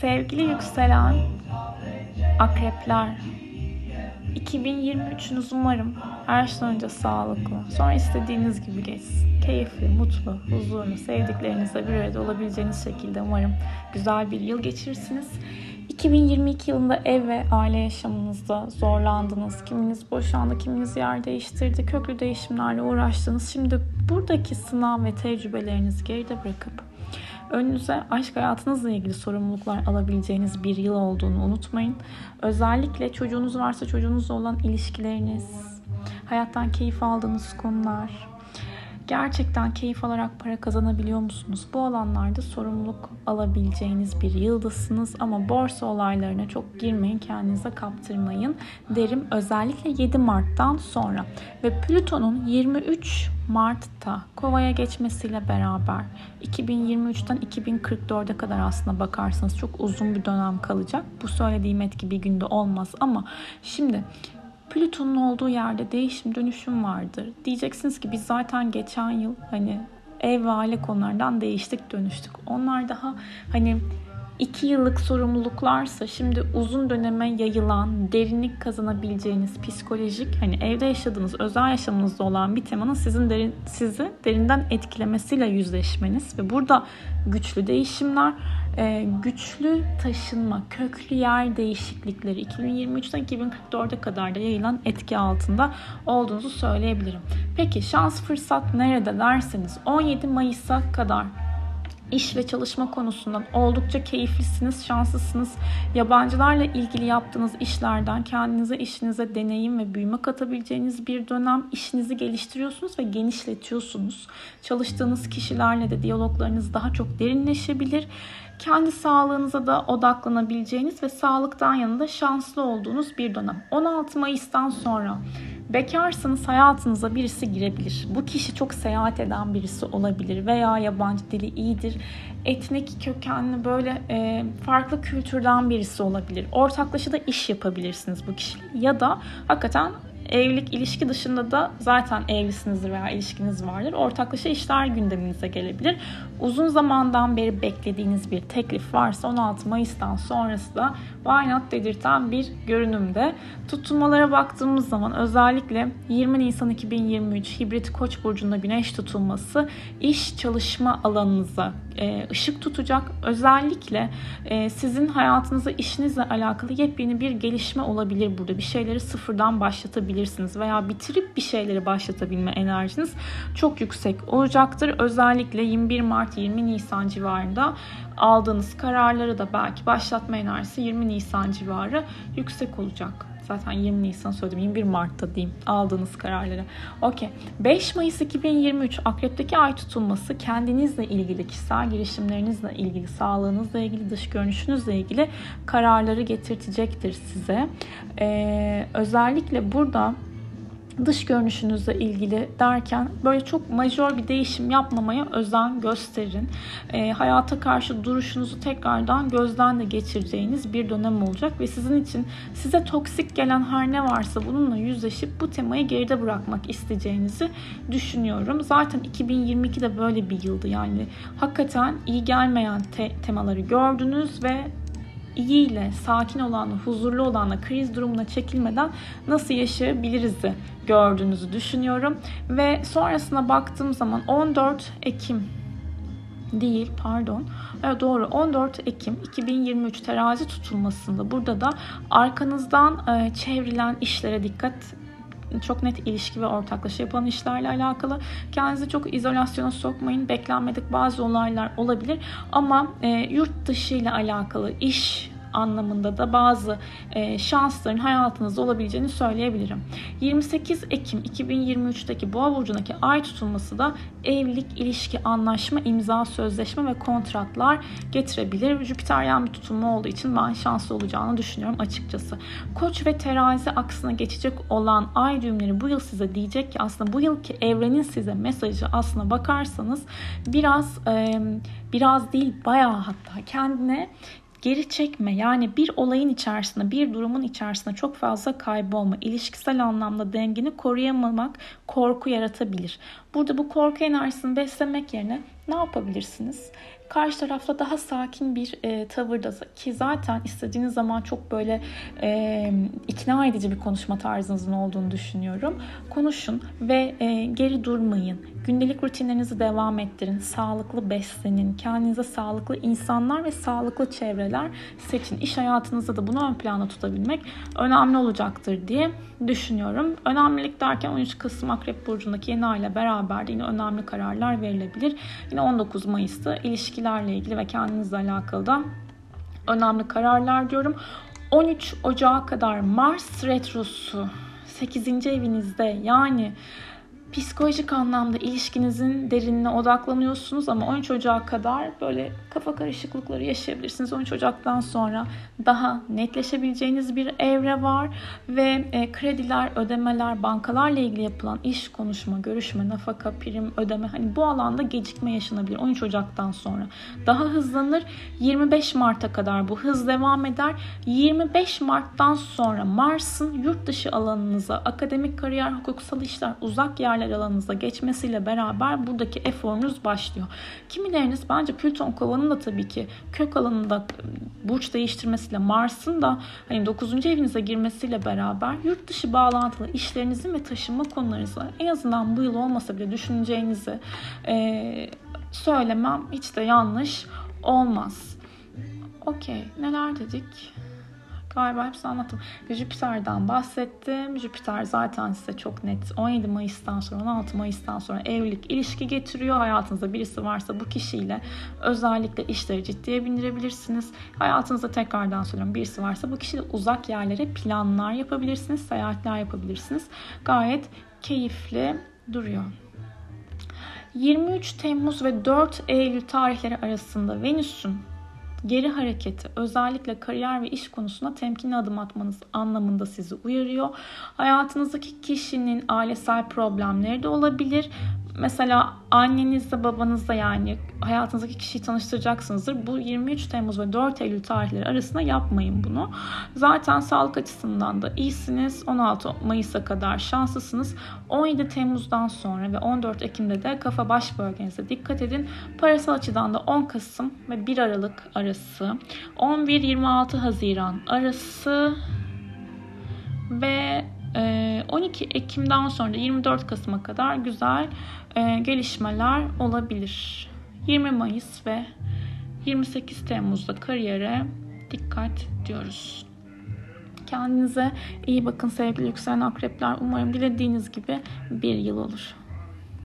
Sevgili yükselen akrepler, 2023'ünüz umarım her şeyden önce sağlıklı, sonra istediğiniz gibi geçsin. Keyifli, mutlu, huzurlu, sevdiklerinizle bir arada olabileceğiniz şekilde umarım güzel bir yıl geçirirsiniz. 2022 yılında ev ve aile yaşamınızda zorlandınız. Kiminiz boşandı, kiminiz yer değiştirdi, köklü değişimlerle uğraştınız. Şimdi buradaki sınav ve tecrübelerinizi geride bırakıp önünüze aşk hayatınızla ilgili sorumluluklar alabileceğiniz bir yıl olduğunu unutmayın. Özellikle çocuğunuz varsa çocuğunuzla olan ilişkileriniz, hayattan keyif aldığınız konular, gerçekten keyif alarak para kazanabiliyor musunuz? Bu alanlarda sorumluluk alabileceğiniz bir yıldızsınız ama borsa olaylarına çok girmeyin, kendinize kaptırmayın derim. Özellikle 7 Mart'tan sonra ve Plüton'un 23 Mart'ta Kova'ya geçmesiyle beraber 2023'ten 2044'e kadar aslında bakarsanız çok uzun bir dönem kalacak. Bu söylediğim etki bir günde olmaz ama şimdi Plüton'un olduğu yerde değişim dönüşüm vardır. Diyeceksiniz ki biz zaten geçen yıl hani ev ve aile konulardan değiştik dönüştük. Onlar daha hani iki yıllık sorumluluklarsa şimdi uzun döneme yayılan, derinlik kazanabileceğiniz psikolojik hani evde yaşadığınız özel yaşamınızda olan bir temanın sizin derin, sizi derinden etkilemesiyle yüzleşmeniz ve burada güçlü değişimler, e, güçlü taşınma, köklü yer değişiklikleri 2023'ten 2044'e kadar da yayılan etki altında olduğunuzu söyleyebilirim. Peki şans fırsat nerede derseniz 17 Mayıs'a kadar iş ve çalışma konusundan oldukça keyiflisiniz, şanslısınız. Yabancılarla ilgili yaptığınız işlerden kendinize, işinize deneyim ve büyüme katabileceğiniz bir dönem. işinizi geliştiriyorsunuz ve genişletiyorsunuz. Çalıştığınız kişilerle de diyaloglarınız daha çok derinleşebilir. Kendi sağlığınıza da odaklanabileceğiniz ve sağlıktan yanında şanslı olduğunuz bir dönem. 16 Mayıs'tan sonra Bekarsanız hayatınıza birisi girebilir. Bu kişi çok seyahat eden birisi olabilir veya yabancı dili iyidir. Etnik kökenli böyle e, farklı kültürden birisi olabilir. Ortaklaşa da iş yapabilirsiniz bu kişiyle. Ya da hakikaten evlilik ilişki dışında da zaten evlisinizdir veya ilişkiniz vardır. Ortaklaşa işler gündeminize gelebilir. Uzun zamandan beri beklediğiniz bir teklif varsa 16 Mayıs'tan sonrası da why not dedirten bir görünümde. Tutulmalara baktığımız zaman özellikle 20 Nisan 2023 hibrit koç burcunda güneş tutulması iş çalışma alanınıza e, ışık tutacak. Özellikle e, sizin hayatınızda işinizle alakalı yepyeni bir gelişme olabilir burada. Bir şeyleri sıfırdan başlatabilirsiniz veya bitirip bir şeyleri başlatabilme enerjiniz çok yüksek olacaktır. Özellikle 21 Mart 20 Nisan civarında aldığınız kararları da belki başlatma enerjisi 20 Nisan civarı yüksek olacak. Zaten 20 Nisan söyledim. 21 Mart'ta diyeyim aldığınız kararları. Okey. 5 Mayıs 2023 Akrep'teki ay tutulması kendinizle ilgili, kişisel girişimlerinizle ilgili, sağlığınızla ilgili, dış görünüşünüzle ilgili kararları getirtecektir size. Ee, özellikle burada dış görünüşünüzle ilgili derken böyle çok majör bir değişim yapmamaya özen gösterin. E, hayata karşı duruşunuzu tekrardan gözden de geçireceğiniz bir dönem olacak ve sizin için size toksik gelen her ne varsa bununla yüzleşip bu temayı geride bırakmak isteyeceğinizi düşünüyorum. Zaten 2022 de böyle bir yıldı yani hakikaten iyi gelmeyen te- temaları gördünüz ve iyiyle, sakin olanla, huzurlu olanla, kriz durumuna çekilmeden nasıl yaşayabiliriz gördüğünüzü düşünüyorum. Ve sonrasına baktığım zaman 14 Ekim değil pardon evet, doğru 14 Ekim 2023 terazi tutulmasında burada da arkanızdan e, çevrilen işlere dikkat çok net ilişki ve ortaklaşa yapılan işlerle alakalı. Kendinizi çok izolasyona sokmayın. Beklenmedik bazı olaylar olabilir. Ama e, yurt dışı ile alakalı iş anlamında da bazı e, şansların hayatınızda olabileceğini söyleyebilirim. 28 Ekim 2023'teki Boğa burcundaki ay tutulması da evlilik, ilişki, anlaşma, imza, sözleşme ve kontratlar getirebilir. Jüpiteryen bir tutulma olduğu için ben şanslı olacağını düşünüyorum açıkçası. Koç ve terazi aksına geçecek olan ay düğümleri bu yıl size diyecek ki aslında bu yılki evrenin size mesajı aslına bakarsanız biraz e, biraz değil bayağı hatta kendine geri çekme yani bir olayın içerisinde bir durumun içerisinde çok fazla kaybolma ilişkisel anlamda dengeni koruyamamak korku yaratabilir. Burada bu korku enerjisini beslemek yerine ne yapabilirsiniz? Karşı tarafla daha sakin bir e, tavırda ki zaten istediğiniz zaman çok böyle e, ikna edici bir konuşma tarzınızın olduğunu düşünüyorum. Konuşun ve e, geri durmayın. Gündelik rutinlerinizi devam ettirin. Sağlıklı beslenin. Kendinize sağlıklı insanlar ve sağlıklı çevreler seçin. İş hayatınızda da bunu ön plana tutabilmek önemli olacaktır diye düşünüyorum. Önemlilik derken 13 Kasım Akrep Burcu'ndaki yeni ay ile beraber yine önemli kararlar verilebilir. Yine 19 Mayıs'ta ilişkilerle ilgili ve kendinizle alakalı da önemli kararlar diyorum. 13 Ocağı kadar Mars Retrosu 8. evinizde yani psikolojik anlamda ilişkinizin derinine odaklanıyorsunuz ama 13 Ocak'a kadar böyle kafa karışıklıkları yaşayabilirsiniz. 13 Ocak'tan sonra daha netleşebileceğiniz bir evre var ve e, krediler, ödemeler, bankalarla ilgili yapılan iş, konuşma, görüşme, nafaka, prim, ödeme hani bu alanda gecikme yaşanabilir 13 Ocak'tan sonra. Daha hızlanır. 25 Mart'a kadar bu hız devam eder. 25 Mart'tan sonra Mars'ın yurt dışı alanınıza, akademik kariyer, hukuksal işler, uzak yerler alanınıza geçmesiyle beraber buradaki eforunuz başlıyor. Kimileriniz bence Plüton kovanın da tabii ki kök alanında burç değiştirmesiyle Mars'ın da hani 9. evinize girmesiyle beraber yurt dışı bağlantılı işlerinizin ve taşınma konularınızla en azından bu yıl olmasa bile düşüneceğinizi e, söylemem hiç de yanlış olmaz. Okey neler dedik? Galiba hepsini anlattım. Jüpiter'den bahsettim. Jüpiter zaten size çok net 17 Mayıs'tan sonra 16 Mayıs'tan sonra evlilik ilişki getiriyor. Hayatınızda birisi varsa bu kişiyle özellikle işleri ciddiye bindirebilirsiniz. Hayatınızda tekrardan söylüyorum birisi varsa bu kişiyle uzak yerlere planlar yapabilirsiniz. Seyahatler yapabilirsiniz. Gayet keyifli duruyor. 23 Temmuz ve 4 Eylül tarihleri arasında Venüs'ün geri hareketi özellikle kariyer ve iş konusunda temkinli adım atmanız anlamında sizi uyarıyor. Hayatınızdaki kişinin ailesel problemleri de olabilir mesela annenizle babanızla yani hayatınızdaki kişiyi tanıştıracaksınızdır. Bu 23 Temmuz ve 4 Eylül tarihleri arasında yapmayın bunu. Zaten sağlık açısından da iyisiniz. 16 Mayıs'a kadar şanslısınız. 17 Temmuz'dan sonra ve 14 Ekim'de de kafa baş bölgenize dikkat edin. Parasal açıdan da 10 Kasım ve 1 Aralık arası, 11-26 Haziran arası ve 12 ee, Ekim'den sonra 24 Kasım'a kadar güzel e, gelişmeler olabilir. 20 Mayıs ve 28 Temmuz'da kariyere dikkat diyoruz. Kendinize iyi bakın sevgili yükselen akrepler. Umarım dilediğiniz gibi bir yıl olur.